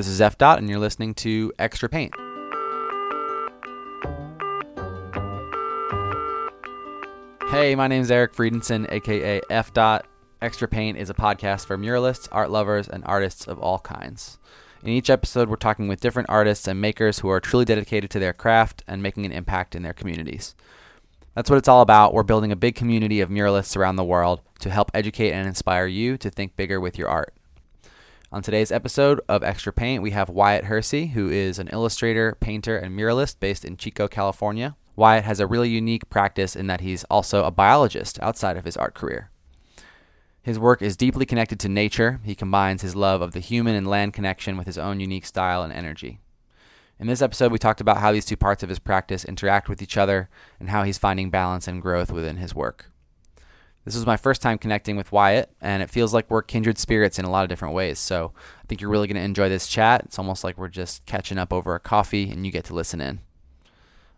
This is F Dot and you're listening to Extra Paint. Hey, my name is Eric Friedenson, aka F Dot. Extra Paint is a podcast for muralists, art lovers, and artists of all kinds. In each episode, we're talking with different artists and makers who are truly dedicated to their craft and making an impact in their communities. That's what it's all about. We're building a big community of muralists around the world to help educate and inspire you to think bigger with your art. On today's episode of Extra Paint, we have Wyatt Hersey, who is an illustrator, painter, and muralist based in Chico, California. Wyatt has a really unique practice in that he's also a biologist outside of his art career. His work is deeply connected to nature. He combines his love of the human and land connection with his own unique style and energy. In this episode, we talked about how these two parts of his practice interact with each other and how he's finding balance and growth within his work. This was my first time connecting with Wyatt, and it feels like we're kindred spirits in a lot of different ways. So I think you're really going to enjoy this chat. It's almost like we're just catching up over a coffee, and you get to listen in.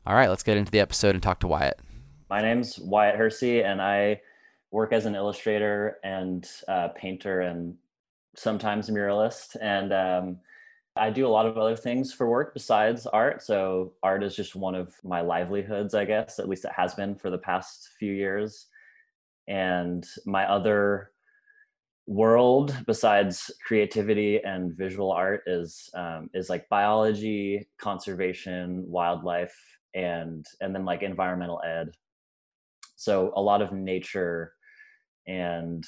All right, let's get into the episode and talk to Wyatt. My name's Wyatt Hersey, and I work as an illustrator and uh, painter and sometimes muralist. And um, I do a lot of other things for work besides art. So art is just one of my livelihoods, I guess, at least it has been for the past few years and my other world besides creativity and visual art is um is like biology, conservation, wildlife and and then like environmental ed. So a lot of nature and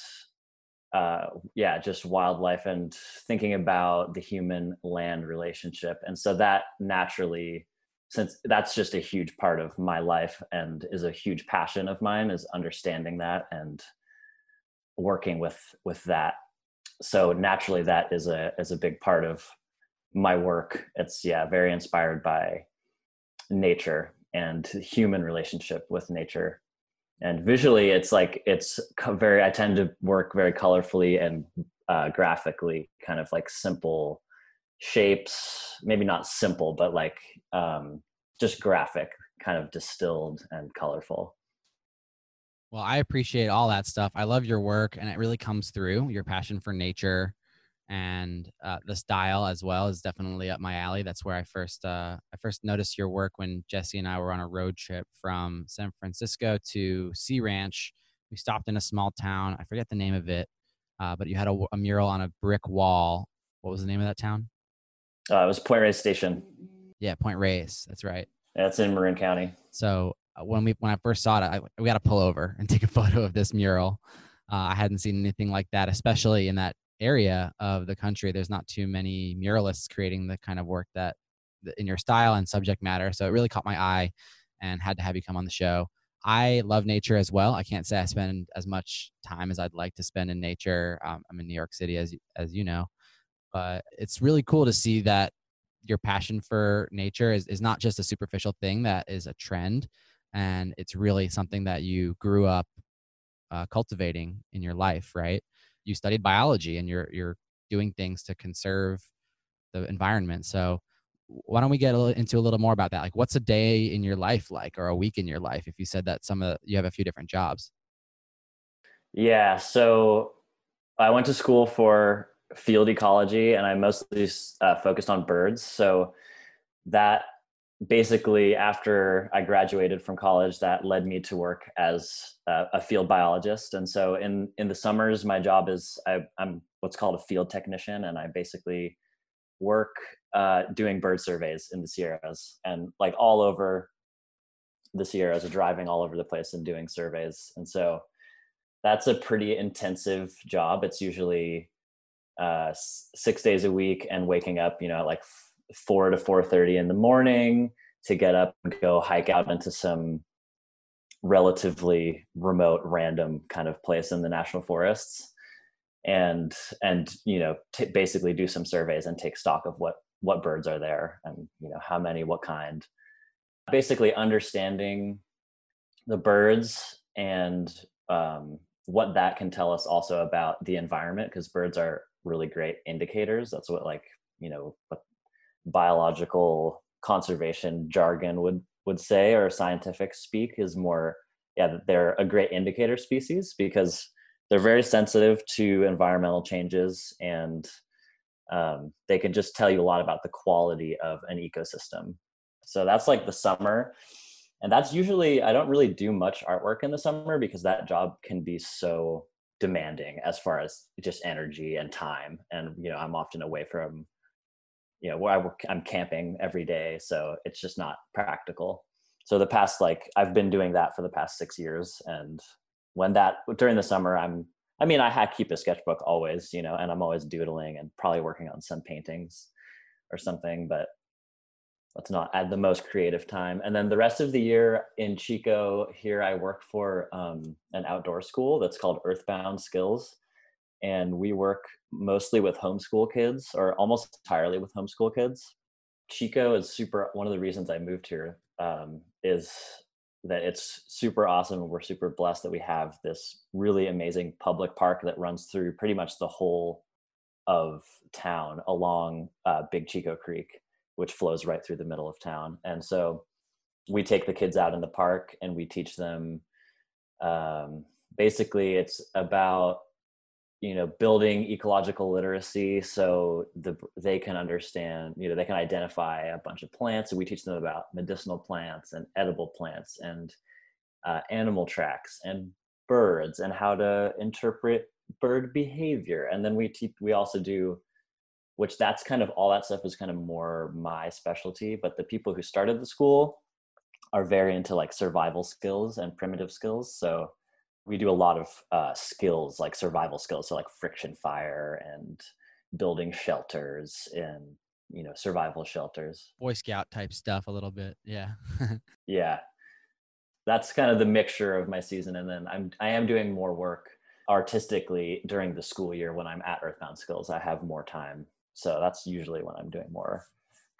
uh yeah, just wildlife and thinking about the human land relationship. And so that naturally since that's just a huge part of my life and is a huge passion of mine is understanding that and working with with that. So naturally that is a is a big part of my work. It's yeah very inspired by nature and human relationship with nature. And visually it's like it's very i tend to work very colorfully and uh graphically kind of like simple shapes maybe not simple but like um just graphic kind of distilled and colorful. Well i appreciate all that stuff. I love your work and it really comes through your passion for nature and uh the style as well is definitely up my alley. That's where i first uh i first noticed your work when jesse and i were on a road trip from san francisco to sea ranch. We stopped in a small town. I forget the name of it uh but you had a, a mural on a brick wall. What was the name of that town? Uh, it was Point Reyes Station. Yeah, Point Reyes. That's right. That's in Marin County. So when we when I first saw it, I, we got to pull over and take a photo of this mural. Uh, I hadn't seen anything like that, especially in that area of the country. There's not too many muralists creating the kind of work that in your style and subject matter. So it really caught my eye and had to have you come on the show. I love nature as well. I can't say I spend as much time as I'd like to spend in nature. Um, I'm in New York City, as as you know, but it's really cool to see that your passion for nature is is not just a superficial thing that is a trend and it's really something that you grew up uh cultivating in your life right? You studied biology and you're you're doing things to conserve the environment so why don't we get a little, into a little more about that? Like what's a day in your life like or a week in your life if you said that some of you have a few different jobs? Yeah so i went to school for field ecology and I mostly uh, focused on birds. So that basically after I graduated from college that led me to work as uh, a field biologist. And so in in the summers my job is I I'm what's called a field technician and I basically work uh doing bird surveys in the Sierras and like all over the Sierras are driving all over the place and doing surveys. And so that's a pretty intensive job. It's usually uh 6 days a week and waking up you know like 4 to 4:30 in the morning to get up and go hike out into some relatively remote random kind of place in the national forests and and you know basically do some surveys and take stock of what what birds are there and you know how many what kind. Basically understanding the birds and um what that can tell us also about the environment because birds are really great indicators. That's what like you know what biological conservation jargon would would say or scientific speak is more yeah they're a great indicator species because they're very sensitive to environmental changes and um they can just tell you a lot about the quality of an ecosystem. So that's like the summer. And that's usually i don't really do much artwork in the summer because that job can be so demanding as far as just energy and time. And you know I'm often away from you know where I work I'm camping every day so it's just not practical. So the past like I've been doing that for the past 6 years and when that during the summer I'm I mean I have keep a sketchbook always you know and I'm always doodling and probably working on some paintings or something but let's not add the most creative time. And then the rest of the year in Chico here I work for um an outdoor school that's called Earthbound Skills. And we work mostly with homeschool kids or almost entirely with homeschool kids. Chico is super one of the reasons I moved here um is that it's super awesome and we're super blessed that we have this really amazing public park that runs through pretty much the whole of town along uh Big Chico Creek which flows right through the middle of town. And so we take the kids out in the park and we teach them um basically it's about you know building ecological literacy so the they can understand you know they can identify a bunch of plants. And we teach them about medicinal plants and edible plants and uh animal tracks and birds and how to interpret bird behavior. And then we teach we also do which that's kind of all that stuff is kind of more my specialty but the people who started the school are very into like survival skills and primitive skills so we do a lot of uh skills like survival skills so like friction fire and building shelters and you know survival shelters. Boy scout type stuff a little bit yeah. Yeah. That's kind of the mixture of my season and then I'm I am doing more work artistically during the school year when I'm at Earthbound Skills. I have more time so that's usually when i'm doing more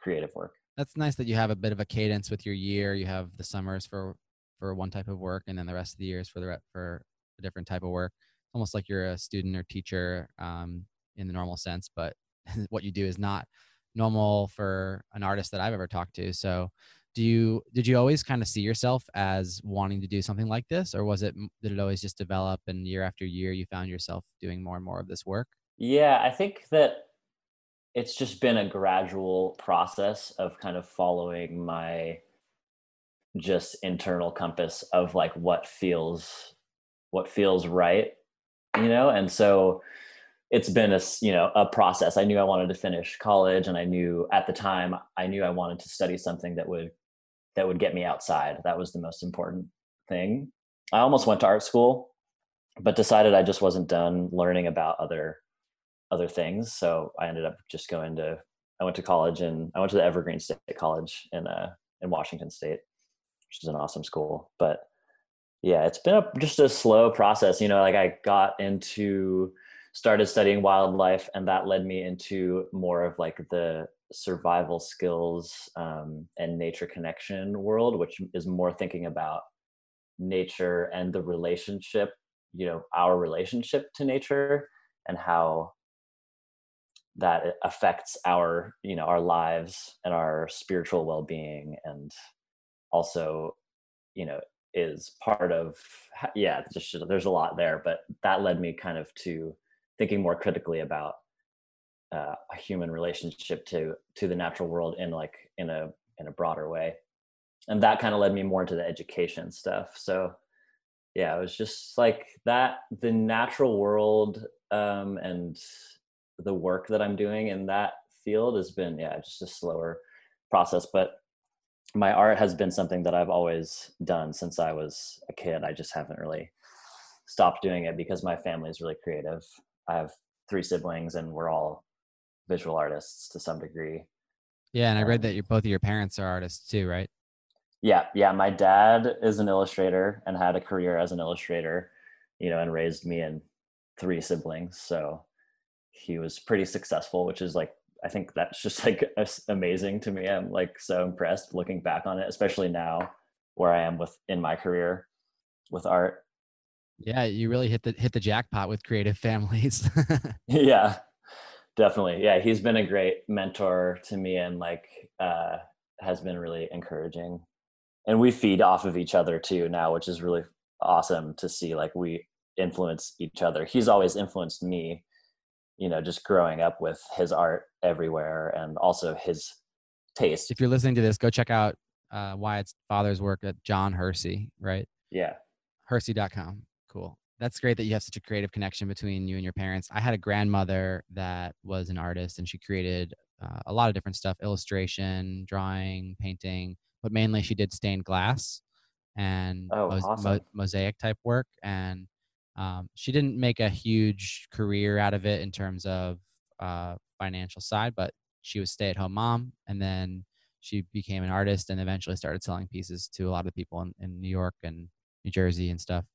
creative work. That's nice that you have a bit of a cadence with your year. You have the summers for for one type of work and then the rest of the years for the for a different type of work. It's almost like you're a student or teacher um in the normal sense but what you do is not normal for an artist that I've ever talked to. So do you did you always kind of see yourself as wanting to do something like this or was it did it always just develop and year after year you found yourself doing more and more of this work? Yeah i think that it's just been a gradual process of kind of following my just internal compass of like what feels what feels right you know? And so it's been a you know a process. I knew i wanted to finish college and i knew at the time i knew i wanted to study something that would that would get me outside. That was the most important thing. I almost went to art school but decided i just wasn't done learning about other other things. So i ended up just going to i went to college and i went to the evergreen state college in uh in washington state which is an awesome school. But yeah it's been a, just a slow process. You know like i got into started studying wildlife and that led me into more of like the survival skills um and nature connection world which is more thinking about nature and the relationship you know our relationship to nature and how that affects our you know our lives and our spiritual well-being and also you know is part of yeah it's just there's a lot there but that led me kind of to thinking more critically about uh a human relationship to to the natural world in like in a in a broader way. And that kind of led me more into the education stuff. So yeah it was just like that the natural world um and the work that I'm doing in that field has been yeah just a slower process but my art has been something that I've always done since I was a kid. I just haven't really stopped doing it because my family is really creative. I have three siblings and we're all visual artists to some degree. Yeah and I read that your both of your parents are artists too right? Yeah yeah my dad is an illustrator and had a career as an illustrator you know and raised me and three siblings so he was pretty successful which is like I think that's just like amazing to me. I'm like so impressed looking back on it, especially now where I am with in my career with art. Yeah, you really hit the hit the jackpot with creative families. yeah. Definitely. Yeah, he's been a great mentor to me and like uh has been really encouraging. And we feed off of each other too now, which is really awesome to see like we influence each other. He's always influenced me you know just growing up with his art everywhere and also his taste. If you're listening to this go check out uh Wyatt's father's work at John Hersey right? Yeah. Hersey.com cool. That's great that you have such a creative connection between you and your parents. I had a grandmother that was an artist and she created uh, a lot of different stuff illustration drawing painting but mainly she did stained glass and oh, mos awesome. mo mosaic type work. And um, she didn't make a huge career out of it in terms of uh, financial side, but she was stay at home mom. And then she became an artist and eventually started selling pieces to a lot of people in, in New York and New Jersey and stuff.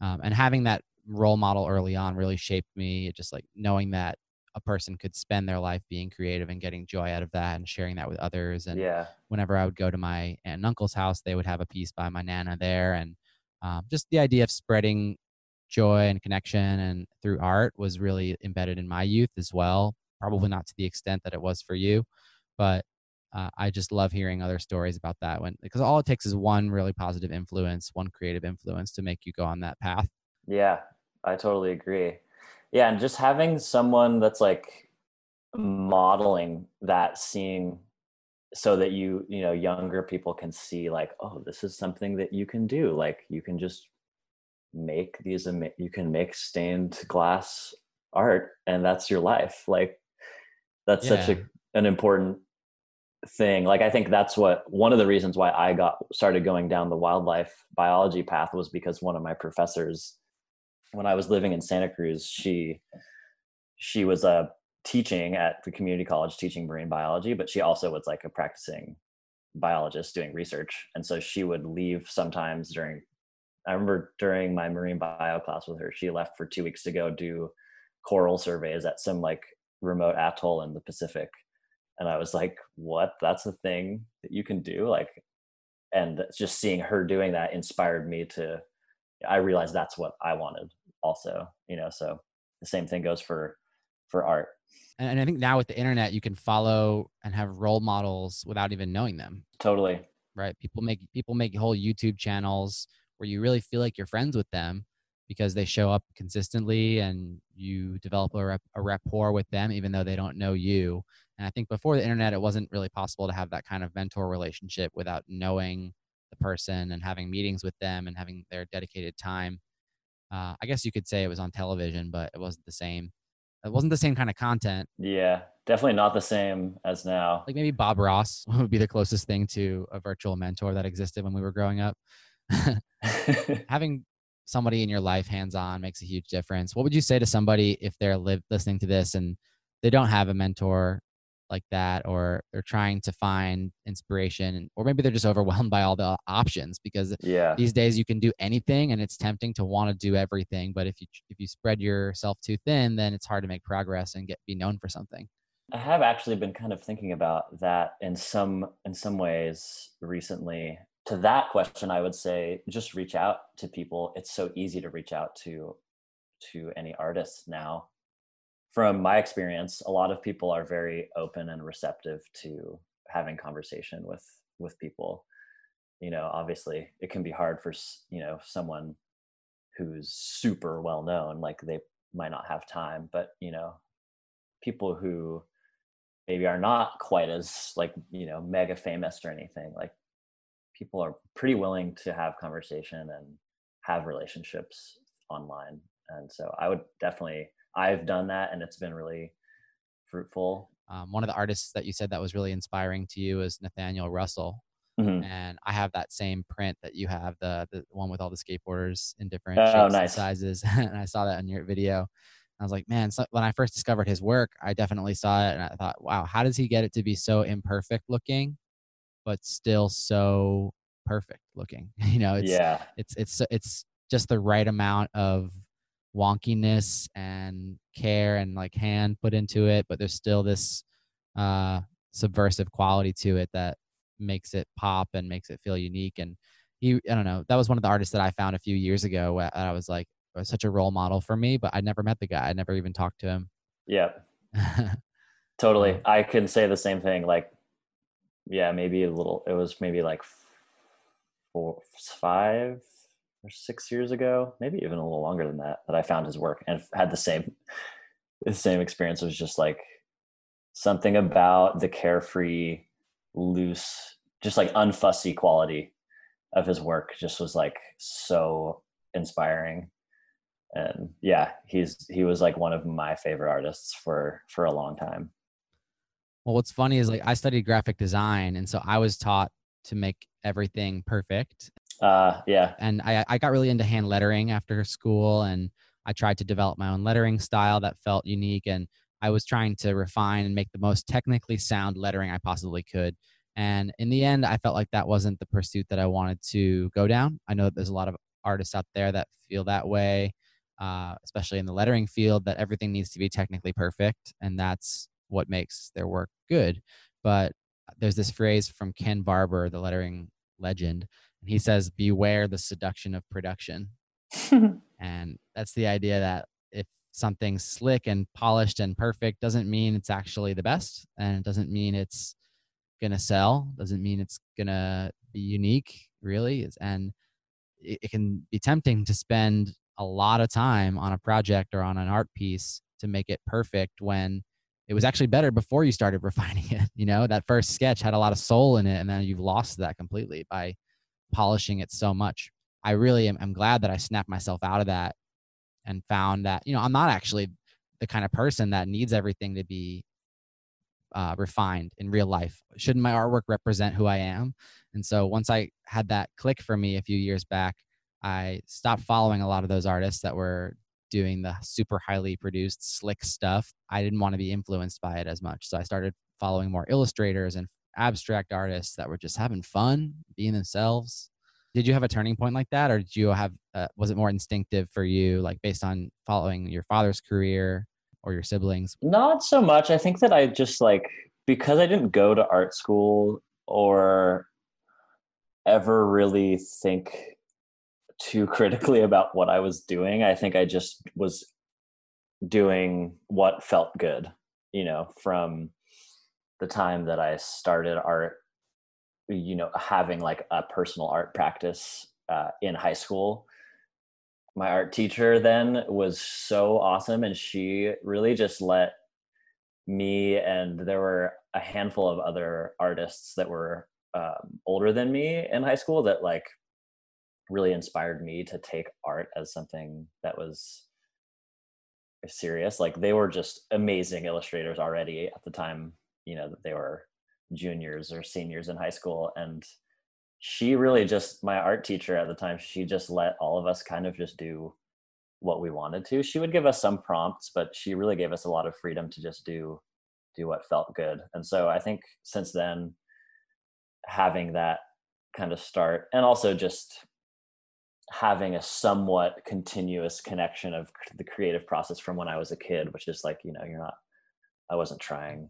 Um, and having that role model early on really shaped me. It just like knowing that a person could spend their life being creative and getting joy out of that and sharing that with others. And yeah. whenever I would go to my aunt and uncle's house, they would have a piece by my Nana there. And um, just the idea of spreading joy and connection and through art was really embedded in my youth as well probably not to the extent that it was for you but uh, I just love hearing other stories about that when because all it takes is one really positive influence, one creative influence to make you go on that path. Yeah, I totally agree. Yeah, and just having someone that's like modeling that seeing so that you, you know, younger people can see like, oh, this is something that you can do. Like you can just make these you can make stained glass art and that's your life. Like that's yeah. such a an important thing. Like i think that's what one of the reasons why i got started going down the wildlife biology path was because one of my professors when i was living in santa cruz she she was a uh, teaching at the community college teaching marine biology but she also was like a practicing biologist doing research. And so she would leave sometimes during I remember during my marine bio class with her, she left for 2 weeks to go do coral surveys at some like remote atoll in the Pacific. And I was like, "What? That's a thing that you can do?" Like and just seeing her doing that inspired me to I realized that's what I wanted also, you know, so the same thing goes for for art. And and I think now with the internet you can follow and have role models without even knowing them. Totally. Right? People make people make whole YouTube channels where you really feel like you're friends with them because they show up consistently and you develop a, rep, a rapport with them even though they don't know you. And i think before the internet it wasn't really possible to have that kind of mentor relationship without knowing the person and having meetings with them and having their dedicated time. Uh, i guess you could say it was on television but it wasn't the same. It wasn't the same kind of content. Yeah definitely not the same as now. Like maybe bob ross would be the closest thing to a virtual mentor that existed when we were growing up. having somebody in your life hands on makes a huge difference. What would you say to somebody if they're live, listening to this and they don't have a mentor like that or they're trying to find inspiration or maybe they're just overwhelmed by all the options because yeah. these days you can do anything and it's tempting to want to do everything but if you if you spread yourself too thin then it's hard to make progress and get be known for something. I have actually been kind of thinking about that in some in some ways recently to that question i would say just reach out to people. It's so easy to reach out to to any artist now. From my experience a lot of people are very open and receptive to having conversation with with people. You know obviously it can be hard for you know someone who's super well known like they might not have time but you know people who maybe are not quite as like you know mega famous or anything like people are pretty willing to have conversation and have relationships online. And so i would definitely i've done that and it's been really fruitful. Um one of the artists that you said that was really inspiring to you is Nathaniel Russell. Mm -hmm. and i have that same print that you have the the one with all the skateboarders in different oh, shapes nice. and sizes. And i saw that in your video. I was like, man, so when I first discovered his work, I definitely saw it and I thought, wow, how does he get it to be so imperfect looking but still so perfect looking. You know, it's yeah. it's it's it's just the right amount of wonkiness and care and like hand put into it, but there's still this uh subversive quality to it that makes it pop and makes it feel unique and he I don't know, that was one of the artists that I found a few years ago where I was like was such a role model for me, but I never met the guy. I never even talked to him. Yeah. totally. I can say the same thing like yeah, maybe a little it was maybe like four, five or six years ago, maybe even a little longer than that, that I found his work and had the same the same experience. It was just like something about the carefree, loose, just like unfussy quality of his work just was like so inspiring. And yeah, he's he was like one of my favorite artists for for a long time. Well, what's funny is like I studied graphic design and so I was taught to make everything perfect. Uh yeah. And I I got really into hand lettering after school and I tried to develop my own lettering style that felt unique and I was trying to refine and make the most technically sound lettering I possibly could. And in the end, I felt like that wasn't the pursuit that I wanted to go down. I know that there's a lot of artists out there that feel that way, uh, especially in the lettering field, that everything needs to be technically perfect. And that's what makes their work good but there's this phrase from Ken Barber the lettering legend and he says beware the seduction of production. And that's the idea that if something slick and polished and perfect doesn't mean it's actually the best and it doesn't mean it's going to sell doesn't mean it's going to be unique really and it, it can be tempting to spend a lot of time on a project or on an art piece to make it perfect when it was actually better before you started refining it. You know, that first sketch had a lot of soul in it, and then you've lost that completely by polishing it so much. I really am I'm glad that I snapped myself out of that and found that, you know, I'm not actually the kind of person that needs everything to be uh, refined in real life. Shouldn't my artwork represent who I am? And so once I had that click for me a few years back, I stopped following a lot of those artists that were doing the super highly produced slick stuff i didn't want to be influenced by it as much. So i started following more illustrators and abstract artists that were just having fun being themselves. Did you have a turning point like that or did you have uh, was it more instinctive for you like based on following your father's career or your siblings? Not so much. I think that i just like because i didn't go to art school or ever really think too critically about what I was doing. I think I just was doing what felt good, you know, from the time that I started art, you know, having like a personal art practice uh in high school. My art teacher then was so awesome and she really just let me and there were a handful of other artists that were um older than me in high school that like really inspired me to take art as something that was serious. Like they were just amazing illustrators already at the time you know that they were juniors or seniors in high school. And she really just my art teacher at the time she just let all of us kind of just do what we wanted to. She would give us some prompts but she really gave us a lot of freedom to just do do what felt good. And so i think since then having that kind of start and also just having a somewhat continuous connection of the creative process from when I was a kid, which is like, you know, you're not I wasn't trying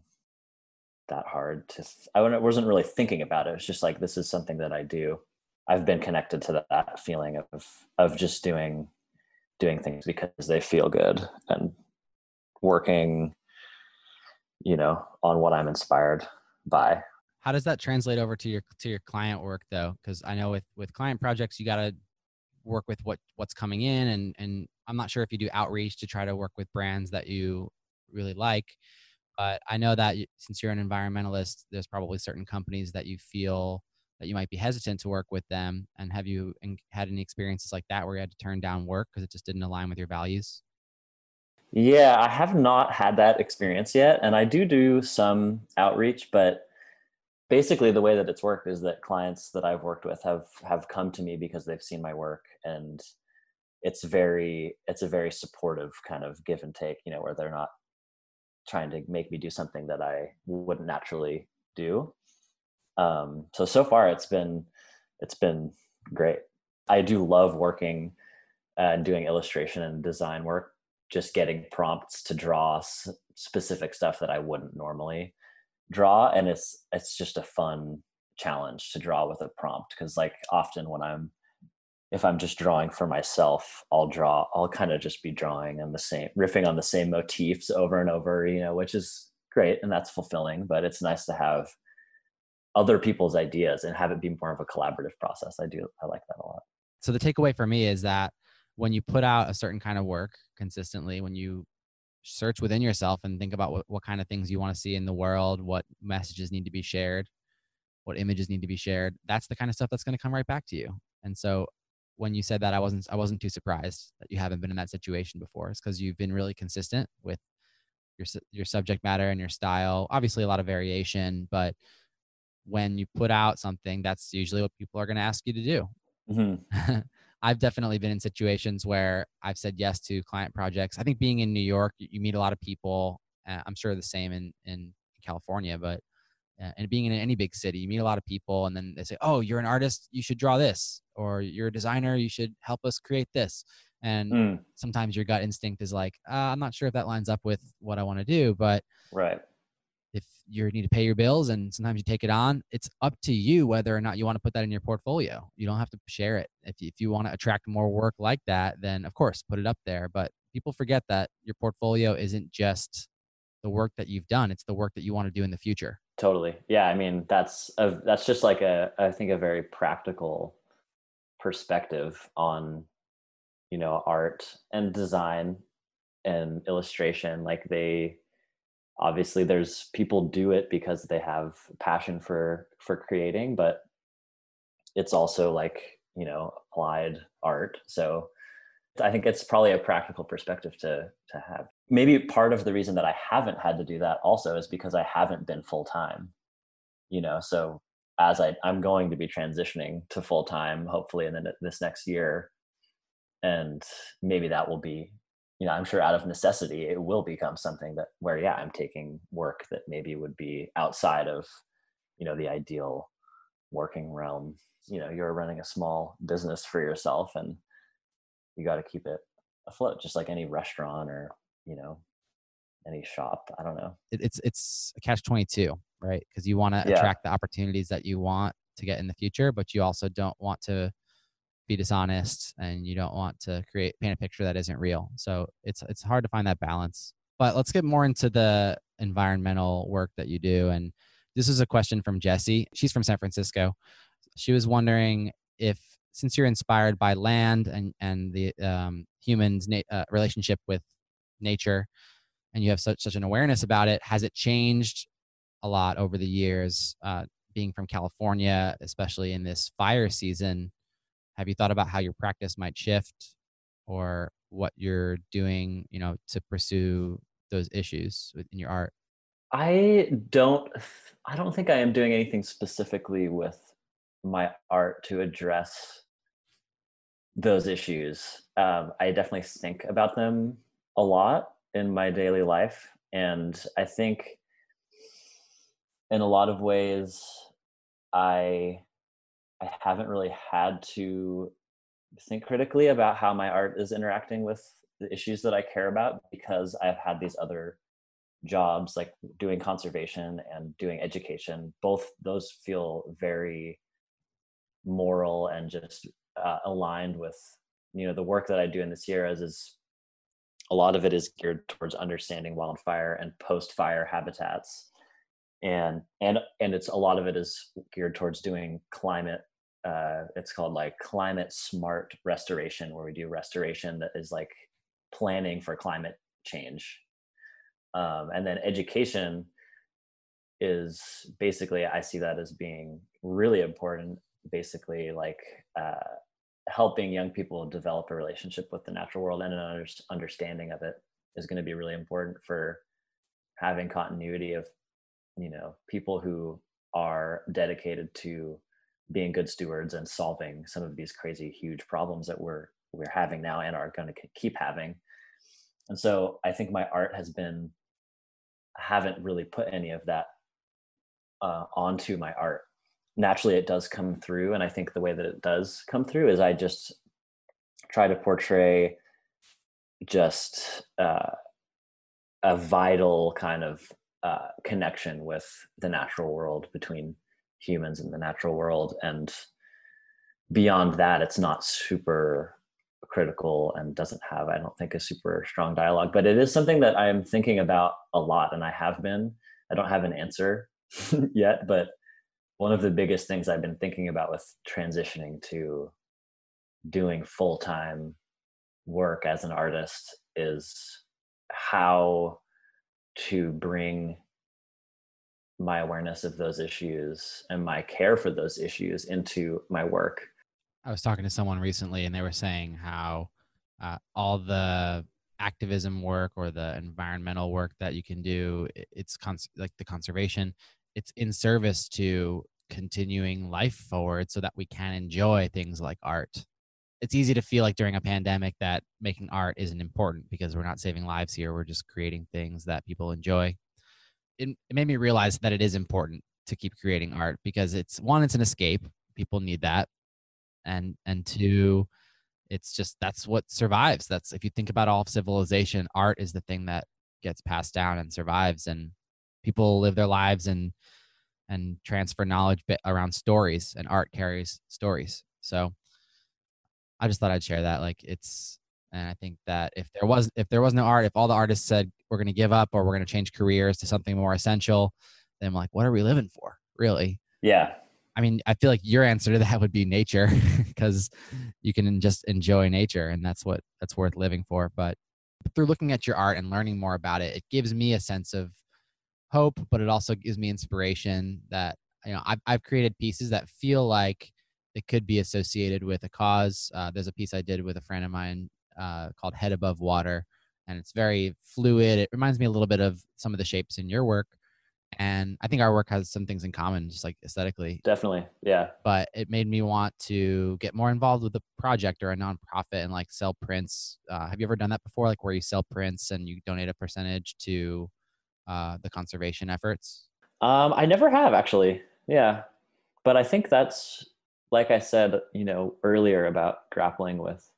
that hard to I wasn't really thinking about it. It's just like this is something that I do. I've been connected to that feeling of of just doing doing things because they feel good and working you know on what I'm inspired by. How does that translate over to your to your client work though? Cuz I know with with client projects you got to work with what what's coming in and and I'm not sure if you do outreach to try to work with brands that you really like but I know that since you're an environmentalist there's probably certain companies that you feel that you might be hesitant to work with them and have you had any experiences like that where you had to turn down work because it just didn't align with your values? Yeah, I have not had that experience yet and I do do some outreach but basically the way that it's worked is that clients that I've worked with have have come to me because they've seen my work and it's very it's a very supportive kind of give and take, you know, where they're not trying to make me do something that I wouldn't naturally do. Um so so far it's been it's been great. I do love working and doing illustration and design work, just getting prompts to draw specific stuff that I wouldn't normally draw and it's it's just a fun challenge to draw with a prompt because like often when I'm if I'm just drawing for myself, I'll draw I'll kind of just be drawing on the same riffing on the same motifs over and over, you know, which is great and that's fulfilling, but it's nice to have other people's ideas and have it be more of a collaborative process. I do I like that a lot. So the takeaway for me is that when you put out a certain kind of work consistently, when you search within yourself and think about what, what kind of things you want to see in the world, what messages need to be shared, what images need to be shared. That's the kind of stuff that's going to come right back to you. And so when you said that I wasn't I wasn't too surprised that you haven't been in that situation before. It's cuz you've been really consistent with your your subject matter and your style. Obviously a lot of variation, but when you put out something, that's usually what people are going to ask you to do. Mm -hmm. I've definitely been in situations where I've said yes to client projects. I think being in New York, you meet a lot of people. Uh, I'm sure the same in in California, but uh, and being in any big city, you meet a lot of people and then they say, "Oh, you're an artist, you should draw this," or "You're a designer, you should help us create this." And mm. sometimes your gut instinct is like, uh, "I'm not sure if that lines up with what I want to do," but right if you need to pay your bills and sometimes you take it on it's up to you whether or not you want to put that in your portfolio. You don't have to share it. If you, if you want to attract more work like that then of course put it up there. But people forget that your portfolio isn't just the work that you've done. It's the work that you want to do in the future. Totally. Yeah i mean that's a, that's just like a i think a very practical perspective on you know art and design and illustration. Like they obviously there's people do it because they have passion for for creating but it's also like you know applied art. So i think it's probably a practical perspective to to have. Maybe part of the reason that i haven't had to do that also is because i haven't been full time you know? So as i i'm going to be transitioning to full time hopefully in the, this next year and maybe that will be you know i'm sure out of necessity it will become something that where yeah i'm taking work that maybe would be outside of you know the ideal working realm. You know you're running a small business for yourself and you got to keep it afloat just like any restaurant or you know any shop. I don't know. It, it's it's a catch 22 right? Because you want to yeah. attract the opportunities that you want to get in the future but you also don't want to be dishonest and you don't want to create paint a picture that isn't real. So it's it's hard to find that balance. But let's get more into the environmental work that you do. And this is a question from Jessie. She's from San Francisco. She was wondering if since you're inspired by land and and the um humans uh, relationship with nature and you have such such an awareness about it has it changed a lot over the years uh being from California especially in this fire season? have you thought about how your practice might shift or what you're doing you know to pursue those issues in your art? I don't i don't think i am doing anything specifically with my art to address those issues. Um i definitely think about them a lot in my daily life and i think in a lot of ways i I haven't really had to think critically about how my art is interacting with the issues that I care about because I've had these other jobs like doing conservation and doing education. Both those feel very moral and just uh, aligned with you know the work that I do in the Sierras is a lot of it is geared towards understanding wildfire and post fire habitats. And and and it's a lot of it is geared towards doing climate uh it's called like climate smart restoration where we do restoration that is like planning for climate change. Um and then education is basically i see that as being really important basically like uh helping young people develop a relationship with the natural world and an under understanding of it is going to be really important for having continuity of you know people who are dedicated to being good stewards and solving some of these crazy huge problems that we're we're having now and are going to keep having. And so i think my art has been haven't really put any of that uh onto my art. Naturally it does come through and i think the way that it does come through is i just try to portray just uh a vital kind of uh connection with the natural world between humans in the natural world and beyond that it's not super critical and doesn't have I don't think a super strong dialogue. But it is something that I am thinking about a lot and I have been. I don't have an answer yet but one of the biggest things I've been thinking about with transitioning to doing full-time work as an artist is how to bring my awareness of those issues and my care for those issues into my work. I was talking to someone recently and they were saying how uh, all the activism work or the environmental work that you can do it's like the conservation it's in service to continuing life forward so that we can enjoy things like art it's easy to feel like during a pandemic that making art isn't important because we're not saving lives here we're just creating things that people enjoy it, it made me realize that it is important to keep creating art because it's one it's an escape. People need that. And and two it's just that's what survives. That's if you think about all of civilization art is the thing that gets passed down and survives and people live their lives and and transfer knowledge around stories and art carries stories. So i just thought i'd share that like it's And I think that if there was if there was no art, if all the artists said we're going to give up or we're going to change careers to something more essential, then I'm like, what are we living for, really? Yeah. I mean, I feel like your answer to that would be nature because you can just enjoy nature and that's what that's worth living for. But through looking at your art and learning more about it, it gives me a sense of hope, but it also gives me inspiration that you know, I've I've created pieces that feel like it could be associated with a cause. Uh, there's a piece I did with a friend of mine uh, called Head Above Water, and it's very fluid. It reminds me a little bit of some of the shapes in your work, and I think our work has some things in common, just like aesthetically. Definitely, yeah. But it made me want to get more involved with a project or a nonprofit and like sell prints. Uh, have you ever done that before? Like where you sell prints and you donate a percentage to uh, the conservation efforts? Um, I never have actually. Yeah. But I think that's like I said, you know, earlier about grappling with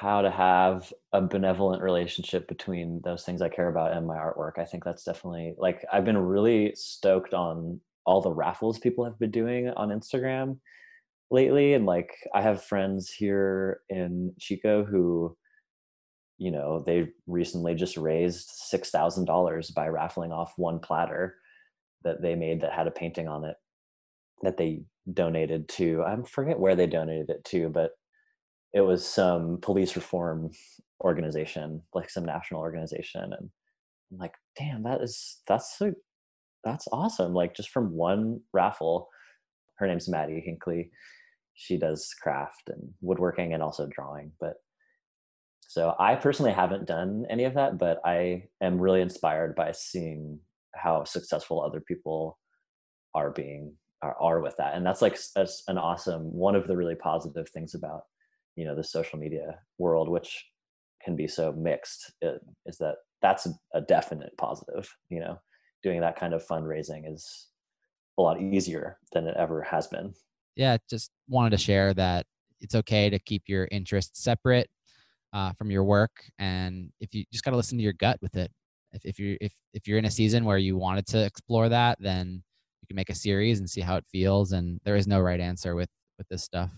how to have a benevolent relationship between those things I care about and my artwork. I think that's definitely like I've been really stoked on all the raffles people have been doing on Instagram lately and like I have friends here in Chico who you know, they recently just raised $6,000 by raffling off one platter that they made that had a painting on it that they donated to. I forget where they donated it to, but it was some police reform organization like some national organization and I'm like damn that is that's so that's awesome. Like just from one raffle her name's Maddie Hinkley she does craft and woodworking and also drawing but so I personally haven't done any of that but I am really inspired by seeing how successful other people are being are, are with that and that's like a, an awesome one of the really positive things about you know the social media world which can be so mixed is that that's a definite positive you know? Doing that kind of fundraising is a lot easier than it ever has been. Yeah just wanted to share that it's okay to keep your interests separate uh from your work and if you just got to listen to your gut with it. If if you if if you're in a season where you wanted to explore that then you can make a series and see how it feels and there is no right answer with with this stuff.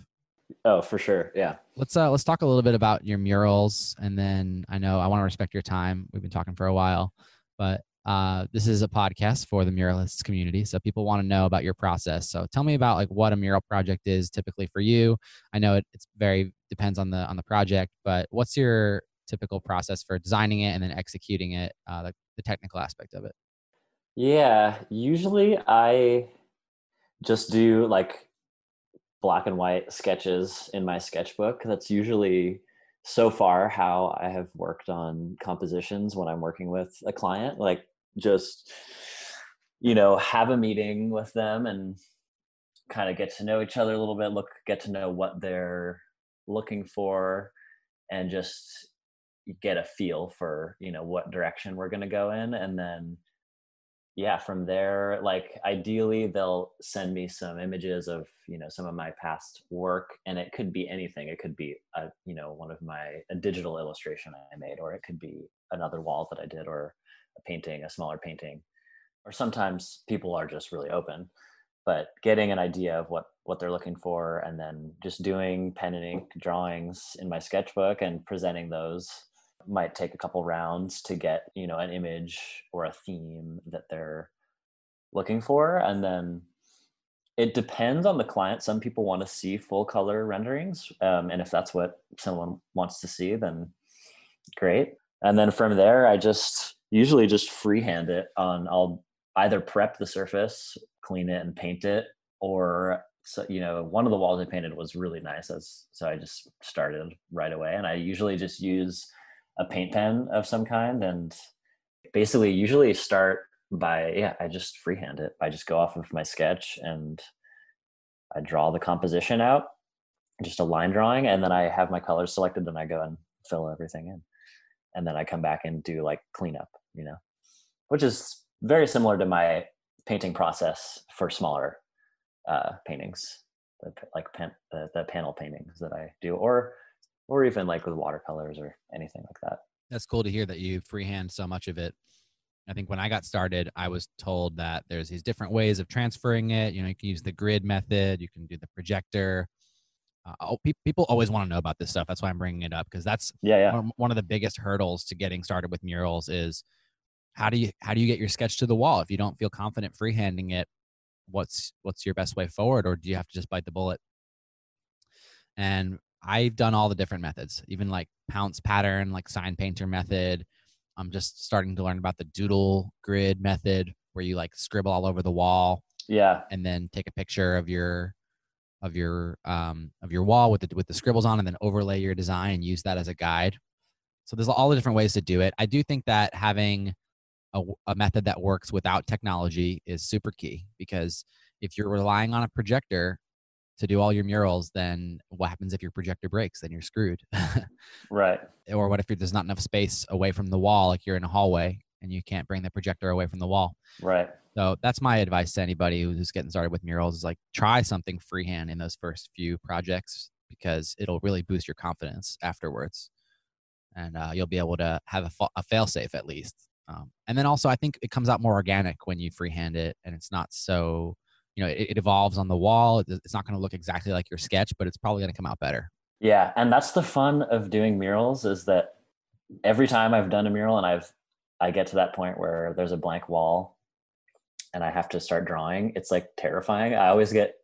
Oh, for sure. Yeah. Let's uh let's talk a little bit about your murals and then I know I want to respect your time. We've been talking for a while, but uh this is a podcast for the muralists community, so people want to know about your process. So tell me about like what a mural project is typically for you. I know it it's very depends on the on the project, but what's your typical process for designing it and then executing it, uh the, the technical aspect of it? Yeah, usually I just do like black and white sketches in my sketchbook. That's usually so far how I have worked on compositions when I'm working with a client, like just you know, have a meeting with them and kind of get to know each other a little bit, look get to know what they're looking for and just get a feel for, you know, what direction we're going to go in and then yeah from there like ideally they'll send me some images of you know some of my past work and it could be anything. It could be a you know one of my a digital illustration i made or it could be another wall that i did or a painting a smaller painting. Or sometimes people are just really open but getting an idea of what what they're looking for and then just doing pen and ink drawings in my sketchbook and presenting those might take a couple rounds to get you know an image or a theme that they're looking for and then it depends on the client. Some people want to see full color renderings um and if that's what someone wants to see then great. And then from there i just usually just freehand it on i'll either prep the surface clean it and paint it or so you know one of the walls i painted was really nice as so i just started right away and i usually just use a paint pen of some kind and basically usually start by yeah i just freehand it. I just go off of my sketch and i draw the composition out just a line drawing and then i have my colors selected and i go and fill everything in. And then i come back and do like cleanup you know which is very similar to my painting process for smaller uh paintings the like pan the, the panel paintings that i do or or even like with watercolors or anything like that. That's cool to hear that you freehand so much of it. I think when I got started, I was told that there's these different ways of transferring it. You know, you can use the grid method, you can do the projector. Uh, oh, pe people always want to know about this stuff. That's why I'm bringing it up because that's yeah, yeah. One, one of the biggest hurdles to getting started with murals is how do you how do you get your sketch to the wall if you don't feel confident freehanding it? What's what's your best way forward, or do you have to just bite the bullet? And I've done all the different methods, even like pounce pattern, like sign painter method. I'm just starting to learn about the doodle grid method where you like scribble all over the wall. Yeah. And then take a picture of your of your um of your wall with the with the scribbles on and then overlay your design and use that as a guide. So there's all the different ways to do it. I do think that having a a method that works without technology is super key because if you're relying on a projector to do all your murals, then what happens if your projector breaks? Then you're screwed. right. Or what if there's not enough space away from the wall, like you're in a hallway and you can't bring the projector away from the wall. Right. So that's my advice to anybody who's getting started with murals is like try something freehand in those first few projects because it'll really boost your confidence afterwards. And uh, you'll be able to have a, fa a fail safe at least. Um, and then also I think it comes out more organic when you freehand it and it's not so you know it, it evolves on the wall. It, it's not going to look exactly like your sketch but it's probably going to come out better. Yeah and that's the fun of doing murals is that every time i've done a mural and i've i get to that point where there's a blank wall and i have to start drawing it's like terrifying. I always get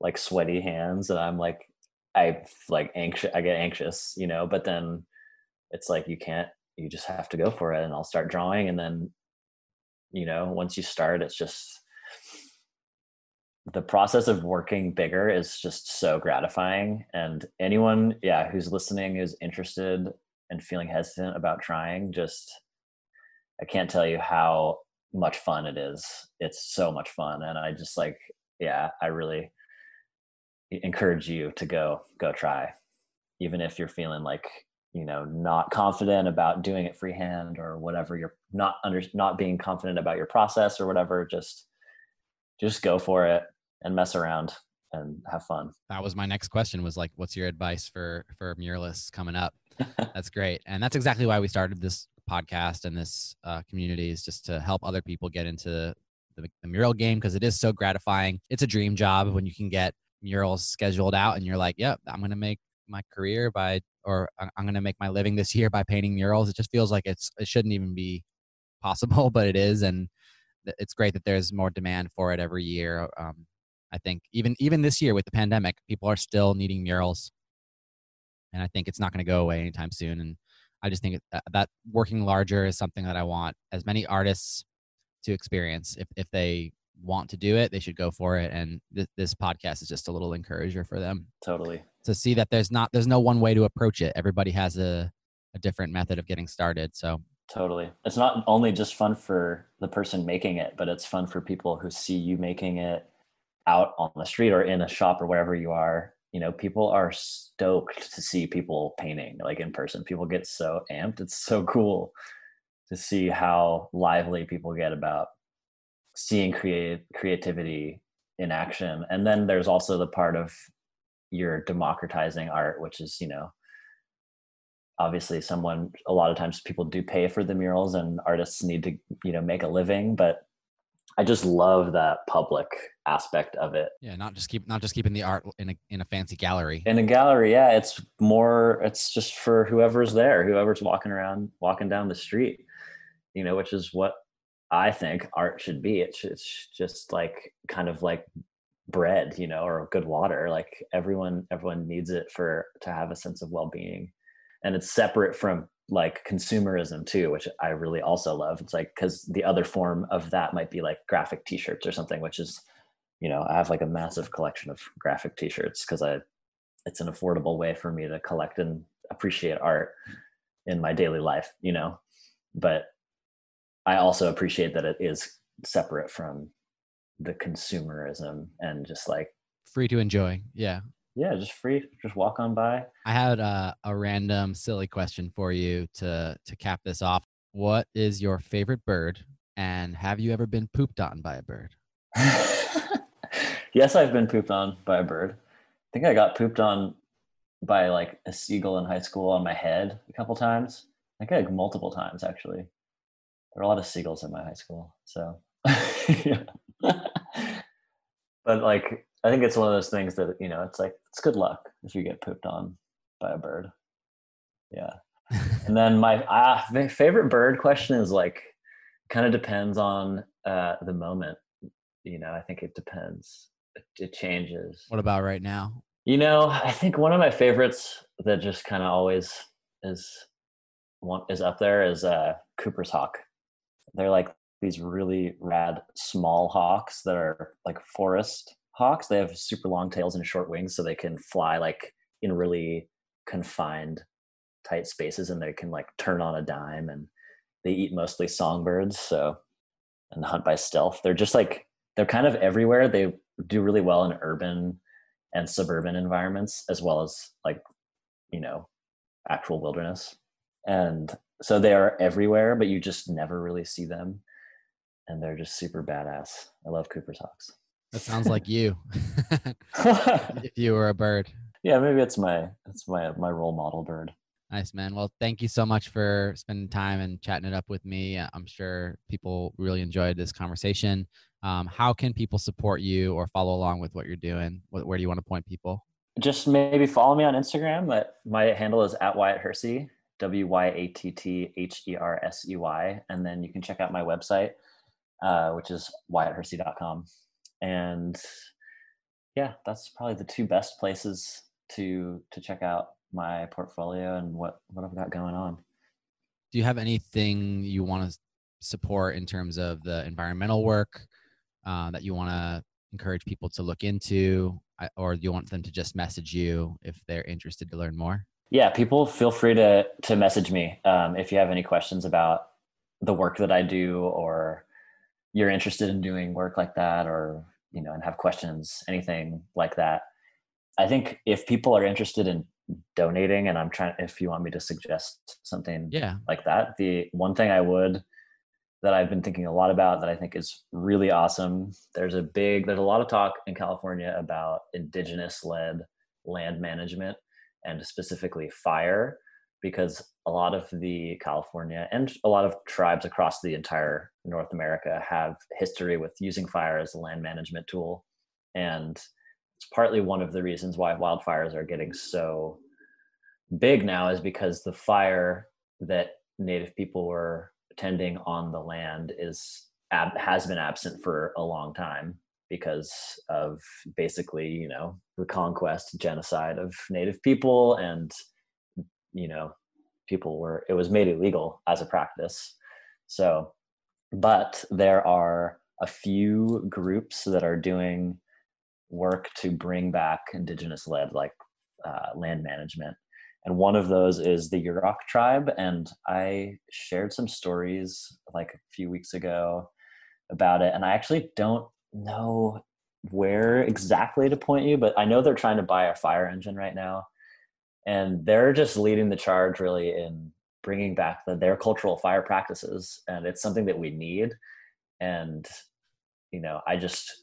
like sweaty hands and i'm like i like anxious i get anxious you know but then it's like you can't you just have to go for it and i'll start drawing and then you know once you start it's just the process of working bigger is just so gratifying and anyone yeah who's listening is interested and feeling hesitant about trying just I can't tell you how much fun it is. It's so much fun and I just like yeah I really encourage you to go go try. Even if you're feeling like you know not confident about doing it freehand or whatever you're not under not being confident about your process or whatever just just go for it and mess around and have fun. That was my next question was like what's your advice for for muralists coming up? that's great. And that's exactly why we started this podcast and this uh community is just to help other people get into the, the mural game because it is so gratifying. It's a dream job when you can get murals scheduled out and you're like, "Yep, I'm going to make my career by or I'm going to make my living this year by painting murals." It just feels like it's it shouldn't even be possible, but it is and it's great that there's more demand for it every year. Um I think even even this year with the pandemic, people are still needing murals. And I think it's not going to go away anytime soon and I just think that, that working larger is something that I want as many artists to experience if if they want to do it, they should go for it and th this podcast is just a little encourager for them. Totally. To see that there's not there's no one way to approach it. Everybody has a a different method of getting started. So Totally. It's not only just fun for the person making it, but it's fun for people who see you making it out on the street or in a shop or wherever you are you know people are stoked to see people painting like in person. People get so amped. It's so cool to see how lively people get about seeing create creativity in action. And then there's also the part of you're democratizing art which is you know obviously someone a lot of times people do pay for the murals and artists need to you know make a living but I just love that public aspect of it. Yeah, not just keep not just keeping the art in a in a fancy gallery. In a gallery, yeah, it's more it's just for whoever's there, whoever's walking around, walking down the street. You know, which is what I think art should be. It's it's just like kind of like bread, you know, or good water. Like everyone everyone needs it for to have a sense of well-being. And it's separate from like consumerism too which i really also love. It's like cuz the other form of that might be like graphic t-shirts or something which is you know i have like a massive collection of graphic t-shirts cuz i it's an affordable way for me to collect and appreciate art in my daily life you know? But i also appreciate that it is separate from the consumerism and just like free to enjoy yeah yeah, just free, just walk on by. I had a a random silly question for you to to cap this off. What is your favorite bird and have you ever been pooped on by a bird? yes, I've been pooped on by a bird. I think I got pooped on by like a seagull in high school on my head a couple times. I think like multiple times actually. There are a lot of seagulls at my high school. So but like I think it's one of those things that, you know, it's like it's good luck if you get pooped on by a bird. Yeah. and then my uh, favorite bird question is like kind of depends on uh the moment. You know, I think it depends. It, it changes. What about right now? You know, I think one of my favorites that just kind of always is one is up there is uh Cooper's hawk. They're like these really rad small hawks that are like forest hawks they have super long tails and short wings so they can fly like in really confined tight spaces and they can like turn on a dime and they eat mostly songbirds so and hunt by stealth. They're just like they're kind of everywhere. They do really well in urban and suburban environments as well as like you know actual wilderness. And so they are everywhere but you just never really see them and they're just super badass. I love cooper's hawks. That sounds like you. if you were a bird. Yeah, maybe it's my it's my my role model bird. Nice man. Well, thank you so much for spending time and chatting it up with me. I'm sure people really enjoyed this conversation. Um how can people support you or follow along with what you're doing? Where, do you want to point people? Just maybe follow me on Instagram. My, my handle is at Wyatt Hersey, W Y A T T H E R S E Y, and then you can check out my website uh which is wyatthersey.com and yeah that's probably the two best places to to check out my portfolio and what what I've got going on. Do you have anything you want to support in terms of the environmental work uh, that you want to encourage people to look into or do you want them to just message you if they're interested to learn more? Yeah people feel free to to message me um if you have any questions about the work that I do or you're interested in doing work like that or you know and have questions anything like that i think if people are interested in donating and i'm trying if you want me to suggest something yeah. like that the one thing i would that i've been thinking a lot about that i think is really awesome there's a big there's a lot of talk in california about indigenous led land management and specifically fire because a lot of the California and a lot of tribes across the entire North America have history with using fire as a land management tool. And it's partly one of the reasons why wildfires are getting so big now is because the fire that native people were tending on the land is ab has been absent for a long time because of basically you know the conquest genocide of native people and you know people were it was made illegal as a practice. So but there are a few groups that are doing work to bring back indigenous led like uh land management. And one of those is the Yurok tribe and I shared some stories like a few weeks ago about it. And I actually don't know where exactly to point you but I know they're trying to buy a fire engine right now and they're just leading the charge really in bringing back the, their cultural fire practices and it's something that we need. And you know i just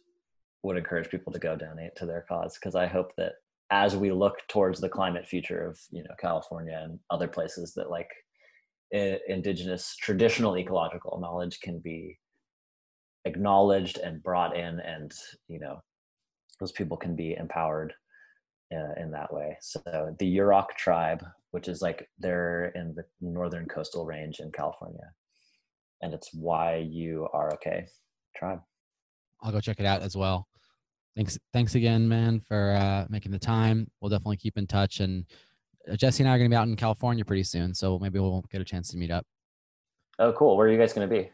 would encourage people to go donate to their cause because i hope that as we look towards the climate future of you know california and other places that like indigenous traditional ecological knowledge can be acknowledged and brought in and you know those people can be empowered uh, in that way. So the Yurok tribe, which is like they're in the northern coastal range in California. And it's why you are okay tribe. I'll go check it out as well. Thanks thanks again man for uh making the time. We'll definitely keep in touch and Jesse and I are going to be out in California pretty soon, so maybe we'll get a chance to meet up. Oh cool. Where are you guys going to be?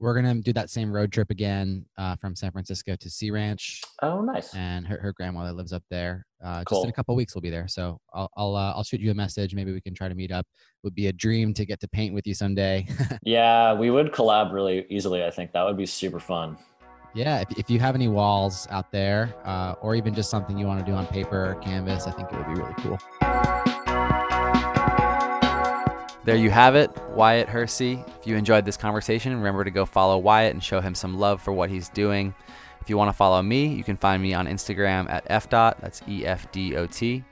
we're gonna do that same road trip again uh, from San Francisco to Sea Ranch. Oh, nice! And her her grandmother lives up there. Uh, cool. Just in a couple weeks, we'll be there. So I'll I'll uh, I'll shoot you a message. Maybe we can try to meet up. It Would be a dream to get to paint with you someday. yeah, we would collab really easily. I think that would be super fun. Yeah, if if you have any walls out there, uh, or even just something you want to do on paper or canvas, I think it would be really cool. There you have it, Wyatt Hersey. If you enjoyed this conversation, remember to go follow Wyatt and show him some love for what he's doing. If you want to follow me, you can find me on Instagram at fdot, that's E F D O T.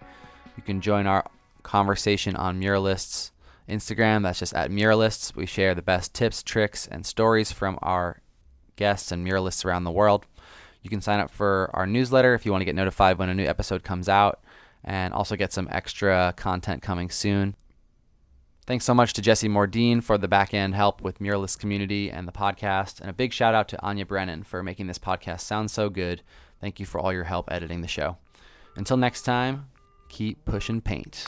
You can join our conversation on Muralists Instagram, that's just at Muralists. We share the best tips, tricks, and stories from our guests and muralists around the world. You can sign up for our newsletter if you want to get notified when a new episode comes out and also get some extra content coming soon. Thanks so much to Jesse Mordine for the back end help with Muralist Community and the podcast, and a big shout out to Anya Brennan for making this podcast sound so good. Thank you for all your help editing the show. Until next time, keep pushing paint.